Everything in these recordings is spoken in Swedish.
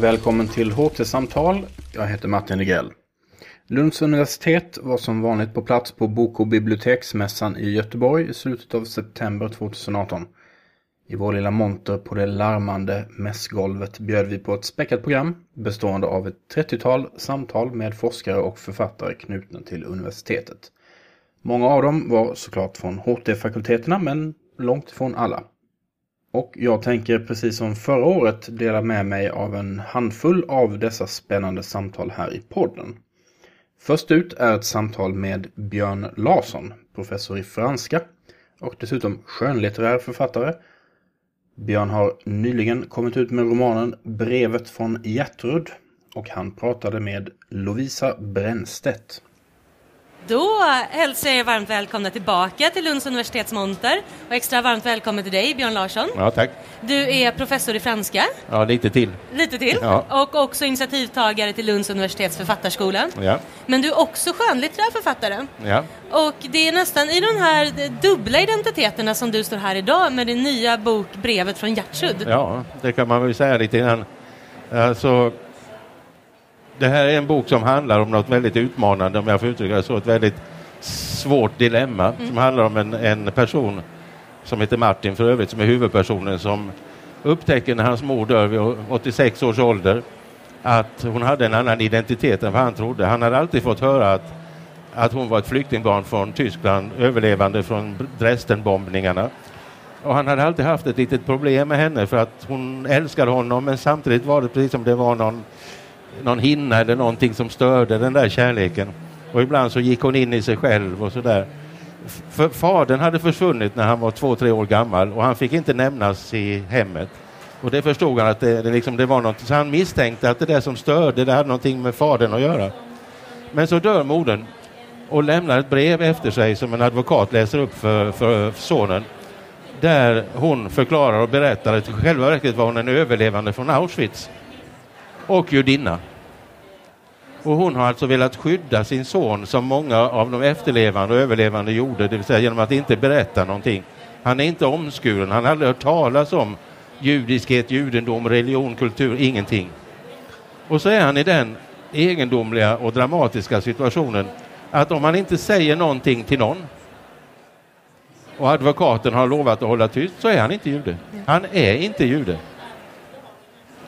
Välkommen till HT-samtal. Jag heter Martin Negrell. Lunds universitet var som vanligt på plats på Bok och biblioteksmässan i Göteborg i slutet av september 2018. I vår lilla monter på det larmande mässgolvet bjöd vi på ett späckat program bestående av ett 30-tal samtal med forskare och författare knutna till universitetet. Många av dem var såklart från HT-fakulteterna men långt ifrån alla. Och jag tänker precis som förra året dela med mig av en handfull av dessa spännande samtal här i podden. Först ut är ett samtal med Björn Larsson, professor i franska och dessutom skönlitterär författare. Björn har nyligen kommit ut med romanen Brevet från Gertrud och han pratade med Lovisa Brännstedt. Då hälsar jag er varmt välkomna tillbaka till Lunds universitets monter och extra varmt välkommen till dig Björn Larsson. Ja, tack. Du är professor i franska. Ja, lite till. Lite till. Ja. Och också initiativtagare till Lunds universitets författarskola. Ja. Men du är också skönlitterär författare. Ja. Och det är nästan i de här dubbla identiteterna som du står här idag med din nya bok Brevet från Gertrud. ja, det kan man väl säga lite innan. Alltså, det här är en bok som handlar om något väldigt utmanande, om jag får uttrycka det så, ett väldigt svårt dilemma som handlar om en, en person som heter Martin för övrigt, som är huvudpersonen som upptäcker när hans mor dör vid 86 års ålder att hon hade en annan identitet än vad han trodde. Han hade alltid fått höra att, att hon var ett flyktingbarn från Tyskland, överlevande från Dresdenbombningarna. Och han hade alltid haft ett litet problem med henne för att hon älskade honom men samtidigt var det precis som det var någon, någon hinna eller någonting som störde den där kärleken. Och ibland så gick hon in i sig själv och sådär. För fadern hade försvunnit när han var två, tre år gammal och han fick inte nämnas i hemmet. Och det förstod han att det, det, liksom, det var något, så han misstänkte att det där som störde, det hade någonting med fadern att göra. Men så dör modern och lämnar ett brev efter sig som en advokat läser upp för, för sonen där hon förklarar och berättar att i själva verket var hon en överlevande från Auschwitz och judinna. Och hon har alltså velat skydda sin son som många av de efterlevande och överlevande gjorde, det vill säga genom att inte berätta någonting. Han är inte omskuren, han har aldrig hört talas om judiskhet, judendom, religion, kultur, ingenting. Och så är han i den egendomliga och dramatiska situationen att om han inte säger någonting till någon och advokaten har lovat att hålla tyst så är han inte jude. Han är inte jude.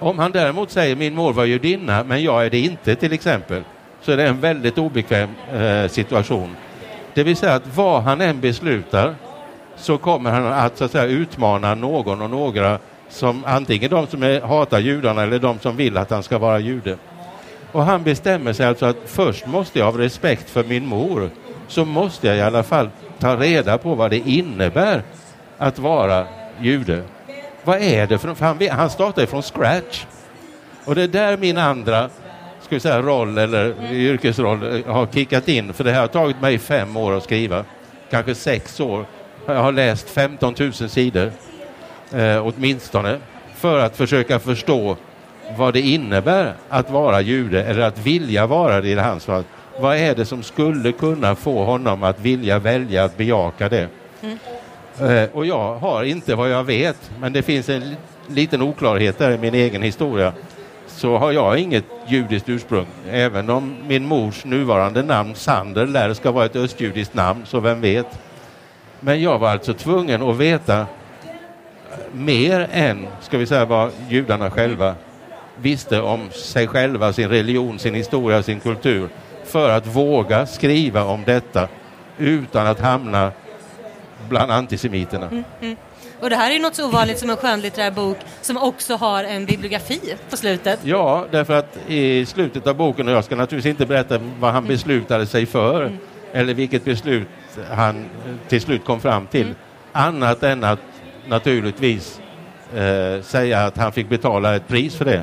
Om han däremot säger min mor var judinna men jag är det inte till exempel så är det en väldigt obekväm eh, situation. Det vill säga att vad han än beslutar så kommer han att, så att säga, utmana någon och några som antingen de som är, hatar judarna eller de som vill att han ska vara jude. Och han bestämmer sig alltså att först måste jag av respekt för min mor så måste jag i alla fall ta reda på vad det innebär att vara jude. Vad är det för, för han, han startar från scratch. Och det är där min andra ska vi säga, roll eller yrkesroll eh, har kickat in. För det här har tagit mig fem år att skriva. Kanske sex år. Jag har läst 15 000 sidor eh, åtminstone för att försöka förstå vad det innebär att vara jude eller att vilja vara det i hans fall. Vad är det som skulle kunna få honom att vilja välja att bejaka det? Mm. Eh, och jag har inte vad jag vet, men det finns en liten oklarhet där i min egen historia. Så har jag inget judiskt ursprung, även om min mors nuvarande namn Sander lär ska vara ett östjudiskt namn, så vem vet. Men jag var alltså tvungen att veta eh, mer än, ska vi säga, vad judarna själva visste om sig själva, sin religion, sin historia, sin kultur för att våga skriva om detta utan att hamna bland antisemiterna. Mm, mm. Och det här är något så ovanligt som en skönlitterär bok som också har en bibliografi på slutet. Ja, därför att i slutet av boken, och jag ska naturligtvis inte berätta vad han beslutade sig för mm. eller vilket beslut han till slut kom fram till, mm. annat än att naturligtvis eh, säga att han fick betala ett pris för det.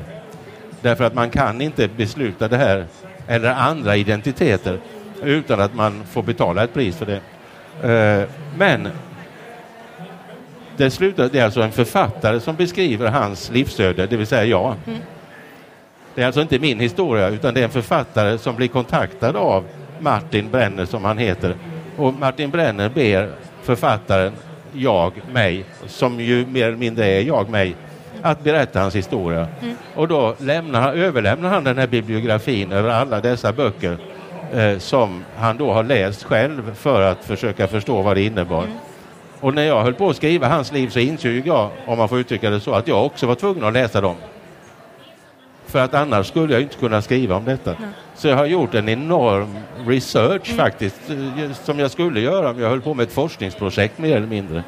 Därför att man kan inte besluta det här eller andra identiteter utan att man får betala ett pris för det. Eh, men det, slutar, det är alltså en författare som beskriver hans livsöde, det vill säga jag. Mm. Det är alltså inte min historia utan det är en författare som blir kontaktad av Martin Brenner som han heter. Och Martin Brenner ber författaren, jag, mig, som ju mer eller mindre är jag, mig, att berätta hans historia. Och då lämnar, överlämnar han den här bibliografin över alla dessa böcker eh, som han då har läst själv för att försöka förstå vad det innebar. Och när jag höll på att skriva hans liv så insåg jag, om man får uttrycka det så, att jag också var tvungen att läsa dem. För att annars skulle jag inte kunna skriva om detta. Så jag har gjort en enorm research faktiskt, eh, som jag skulle göra om jag höll på med ett forskningsprojekt mer eller mindre.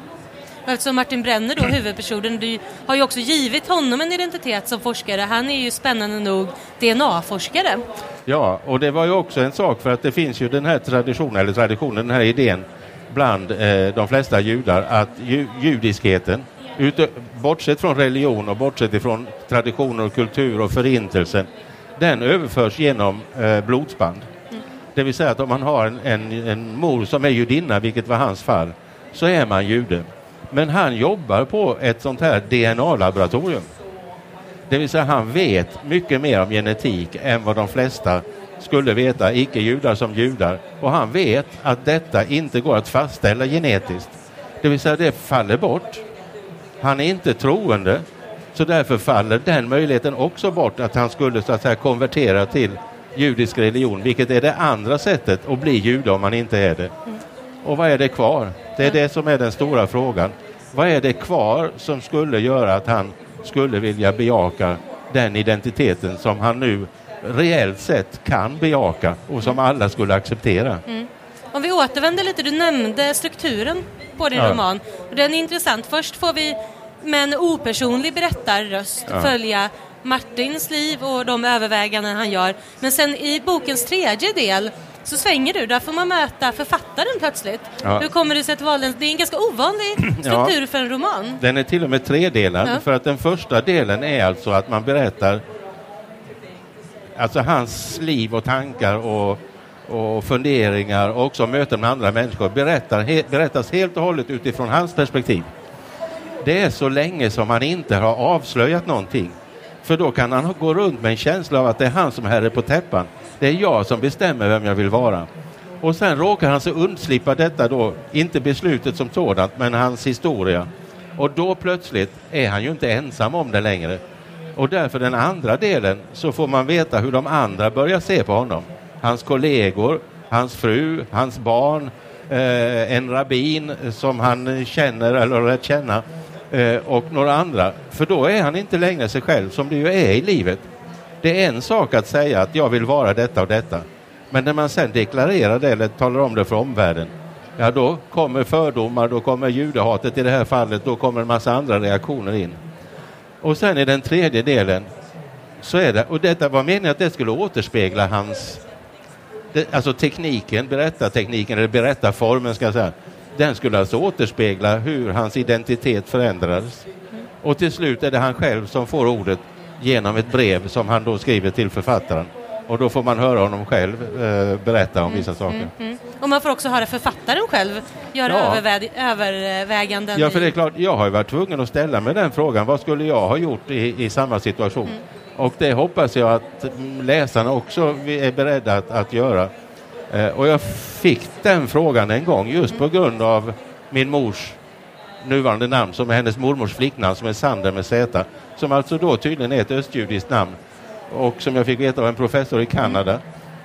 Eftersom Martin Brenner då, huvudpersonen, du har ju också givit honom en identitet som forskare. Han är ju spännande nog DNA-forskare. Ja, och det var ju också en sak för att det finns ju den här traditionen, eller traditionen, den här idén bland eh, de flesta judar att ju, judiskheten, ute, bortsett från religion och bortsett ifrån traditioner och kultur och förintelsen, den överförs genom eh, blodsband. Det vill säga att om man har en, en, en mor som är judinna, vilket var hans fall, så är man jude. Men han jobbar på ett sånt här DNA-laboratorium. Det vill säga han vet mycket mer om genetik än vad de flesta skulle veta, icke-judar som judar. Och han vet att detta inte går att fastställa genetiskt. Det vill säga det faller bort. Han är inte troende, så därför faller den möjligheten också bort att han skulle så att säga konvertera till judisk religion, vilket är det andra sättet att bli jude om man inte är det. Och vad är det kvar? Det är det som är den stora frågan. Vad är det kvar som skulle göra att han skulle vilja bejaka den identiteten som han nu reellt sett kan bejaka och som alla skulle acceptera? Om vi återvänder lite, du nämnde strukturen på din Ja. roman. Den är intressant. Först får vi med en opersonlig berättarröst Ja. följa Martins liv och de överväganden han gör. Men sen i bokens tredje del så svänger du, där får man möta författaren plötsligt. Ja. Hur kommer det sig att du valde en... Det är en ganska ovanlig struktur för en roman. Den är till och med tredelad Ja. för att den första delen är alltså att man berättar alltså hans liv och tankar och, och funderingar och också möten med andra människor berättar, he, berättas helt och hållet utifrån hans perspektiv. Det är så länge som han inte har avslöjat någonting. För då kan han gå runt med en känsla av att det är han som är herre på täppan. Det är jag som bestämmer vem jag vill vara. Och sen råkar han så undslippa detta då, inte beslutet som sådant, men hans historia. Och då plötsligt är han ju inte ensam om det längre. Och därför den andra delen så får man veta hur de andra börjar se på honom. Hans kollegor, hans fru, hans barn, eh, en rabbin som han känner eller lärt känna eh, och några andra. För då är han inte längre sig själv som det ju är i livet. Det är en sak att säga att jag vill vara detta och detta. Men när man sen deklarerar det eller talar om det för omvärlden, ja då kommer fördomar, då kommer judehatet i det här fallet, då kommer en massa andra reaktioner in. Och sen i den tredje delen så är det, och detta var meningen att det skulle återspegla hans, det, alltså tekniken, berättartekniken eller berättarformen ska jag säga, den skulle alltså återspegla hur hans identitet förändrades. Och till slut är det han själv som får ordet genom ett brev som han då skriver till författaren. Och då får man höra honom själv eh, berätta om vissa saker. Mm. Och man får också höra författaren själv göra Ja. övervä- överväganden. Ja, för det är klart, jag har ju varit tvungen att ställa mig den frågan. Vad skulle jag ha gjort i, i samma situation? Och det hoppas jag att mm, läsarna också är beredda att, att göra. Eh, och jag fick den frågan en gång just på grund av min mors nuvarande namn som är hennes mormors flicknamn som är Sander med Z. Som alltså då tydligen är ett östjudiskt namn. Och som jag fick veta av en professor i Kanada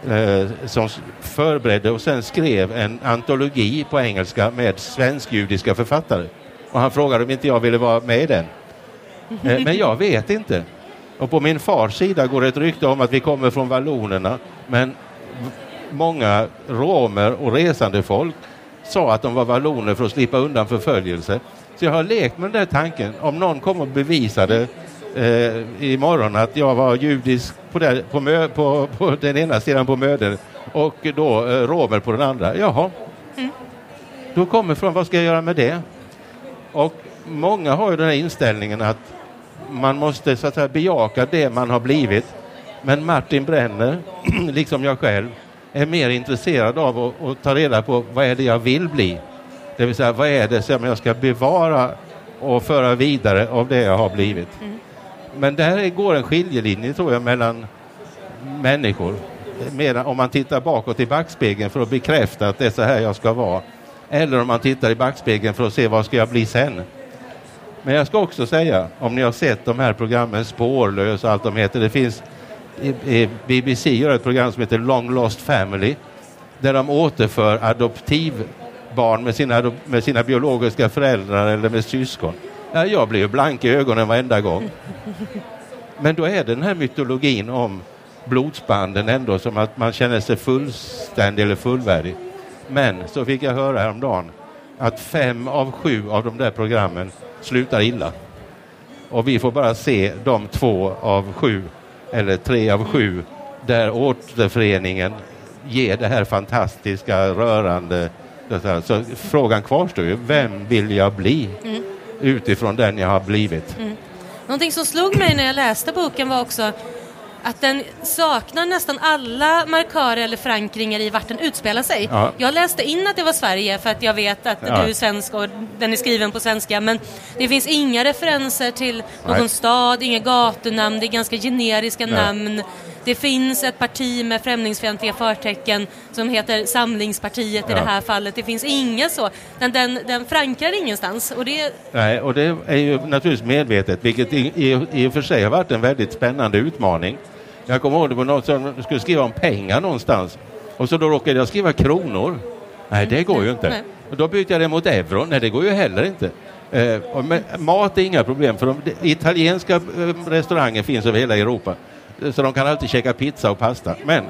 eh, som förberedde och sen skrev en antologi på engelska med svensk-judiska författare. Och han frågade om inte jag ville vara med i den. Eh, men jag vet inte. Och på min fars sida går det ett rykte om att vi kommer från vallonerna. Men många romer och resande folk sa att de var valloner för att slippa undan förföljelse. Så jag har lekt med den där tanken. Om någon kommer och bevisade eh, imorgon att jag var judisk på, där, på, mö, på, på den ena sidan på möder och då eh, romer på den andra. Jaha. Då kommer från, vad ska jag göra med det? Och många har ju den här inställningen att man måste så att säga bejaka det man har blivit. Men Martin Brenner, liksom jag själv, är mer intresserad av att, att ta reda på vad är det jag vill bli. Det vill säga vad är det som jag ska bevara och föra vidare av det jag har blivit. Men där går en skiljelinje tror jag mellan människor. Medan om man tittar bakåt i backspegeln för att bekräfta att det är så här jag ska vara. Eller om man tittar i backspegeln för att se vad ska jag bli sen. Men jag ska också säga, om ni har sett de här programmen Spårlös och allt de heter, det finns BBC gör ett program som heter Long Lost Family där de återför adoptivbarn med sina, med sina biologiska föräldrar eller med syskon. Ja, jag blir blank i ögonen varenda gång. Men då är det den här mytologin om blodsbanden ändå som att man känner sig fullständig eller fullvärdig. Men så fick jag höra häromdagen att fem av sju av de där programmen slutar illa. Och vi får bara se de två av sju, eller tre av sju, där återföreningen ger det här fantastiska, rörande... Så frågan kvarstår ju, vem vill jag bli mm. utifrån den jag har blivit? Mm. Någonting som slog mig när jag läste boken var också att den saknar nästan alla markörer eller förankringar i vart den utspelar sig. Ja. Jag läste in att det var Sverige för att jag vet att ja. du är svensk och den är skriven på svenska men det finns inga referenser till någon Nej. stad, inga gatunamn, det är ganska generiska Nej. namn. Det finns ett parti med främlingsfientliga förtecken som heter Samlingspartiet ja. i det här fallet. Det finns inga så. Den, den, den förankrar ingenstans. Och det... Nej, och det är ju naturligtvis medvetet, vilket i, i, i och för sig har varit en väldigt spännande utmaning. Jag kommer ihåg det var något som skulle skriva om pengar någonstans och så då råkade jag skriva kronor. Nej, det går ju inte. Och då bytte jag det mot euro. Nej, det går ju heller inte. Eh, mat är inga problem för de, de, italienska eh, restauranger finns över hela Europa. Så de kan alltid käka pizza och pasta. Men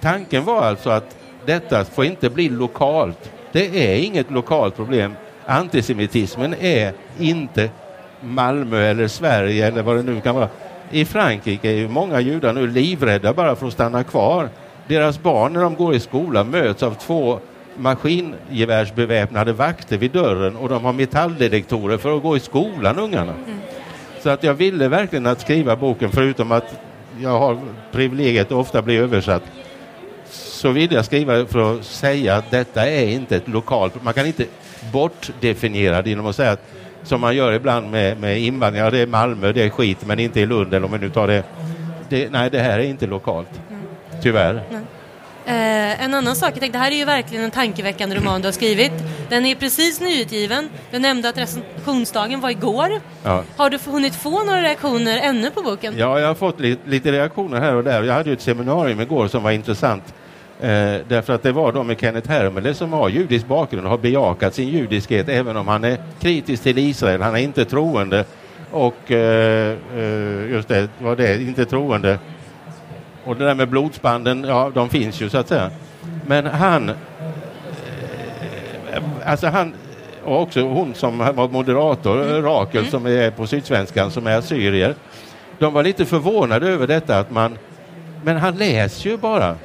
tanken var alltså att detta får inte bli lokalt. Det är inget lokalt problem. Antisemitismen är inte Malmö eller Sverige eller vad det nu kan vara. I Frankrike är ju många judar nu livrädda bara för att stanna kvar. Deras barn när de går i skolan möts av två maskingevärsbeväpnade vakter vid dörren och de har metalldetektorer för att gå i skolan, ungarna. Mm. Så att jag ville verkligen att skriva boken, förutom att jag har privilegiet att ofta bli översatt, så vill jag skriva för att säga att detta är inte ett lokalt... Man kan inte bortdefiniera det genom att säga att som man gör ibland med, med invandring, ja, det är Malmö, det är skit, men inte i Lund eller om man nu tar det. det nej, det här är inte lokalt. Tyvärr. Nej. Eh, en annan sak, jag tänkte, det här är ju verkligen en tankeväckande roman du har skrivit. Den är precis nyutgiven. Du nämnde att recensionsdagen var igår. Ja. Har du hunnit få några reaktioner ännu på boken? Ja, jag har fått li lite reaktioner här och där. Jag hade ju ett seminarium igår som var intressant. Eh, därför att det var de med Kenneth Hermele som har judisk bakgrund och har bejakat sin judiskhet även om han är kritisk till Israel. Han är inte troende och eh, eh just det, var det, inte troende och det där med blodsbanden, ja de finns ju så att säga. Men han, eh, alltså han, och också hon som var moderator, mm. Rakel mm. som är på Sydsvenskan, som är assyrier. De var lite förvånade över detta att man, men han läser ju bara.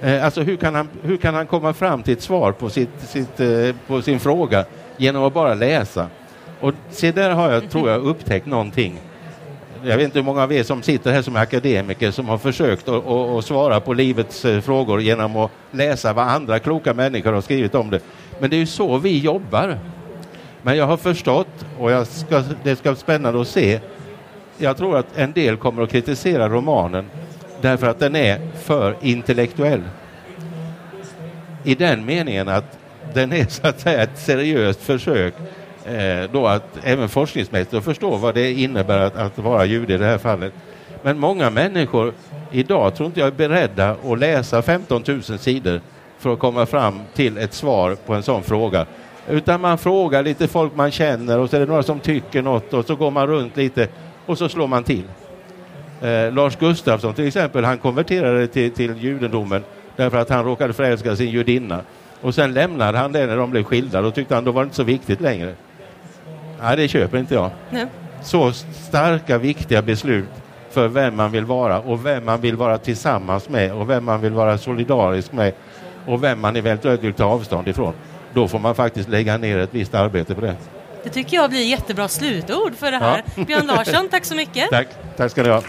Eh, alltså hur kan, han, hur kan han komma fram till ett svar på, sitt, sitt, eh, på sin fråga genom att bara läsa? Och se där har jag, tror jag, upptäckt någonting jag vet inte hur många av er som sitter här som är akademiker som har försökt att, att svara på livets eh, frågor genom att läsa vad andra kloka människor har skrivit om det. Men det är ju så vi jobbar. Men jag har förstått, och jag ska, det ska bli spännande att se, jag tror att en del kommer att kritisera romanen därför att den är för intellektuell. I den meningen att den är så att säga ett seriöst försök eh, då att även forskningsmässigt förstå vad det innebär att, att vara jude i det här fallet. Men många människor idag tror inte jag är beredda att läsa 15 000 sidor för att komma fram till ett svar på en sån fråga. Utan man frågar lite folk man känner och så är det några som tycker något och så går man runt lite och så slår man till. Eh, Lars Gustafsson till exempel, han konverterade till, till judendomen därför att han råkade förälska sin judinna. Och sen lämnade han det när de blev skilda. Då tyckte han då var det inte så viktigt längre. Nej, det köper inte jag. Nej. Så starka, viktiga beslut för vem man vill vara och vem man vill vara tillsammans med och vem man vill vara solidarisk med och vem man eventuellt vill ta avstånd ifrån. Då får man faktiskt lägga ner ett visst arbete på det. Det tycker jag blir jättebra slutord för det här. Ja. Björn Larsson, tack så mycket. Tack, tack ska ni ha.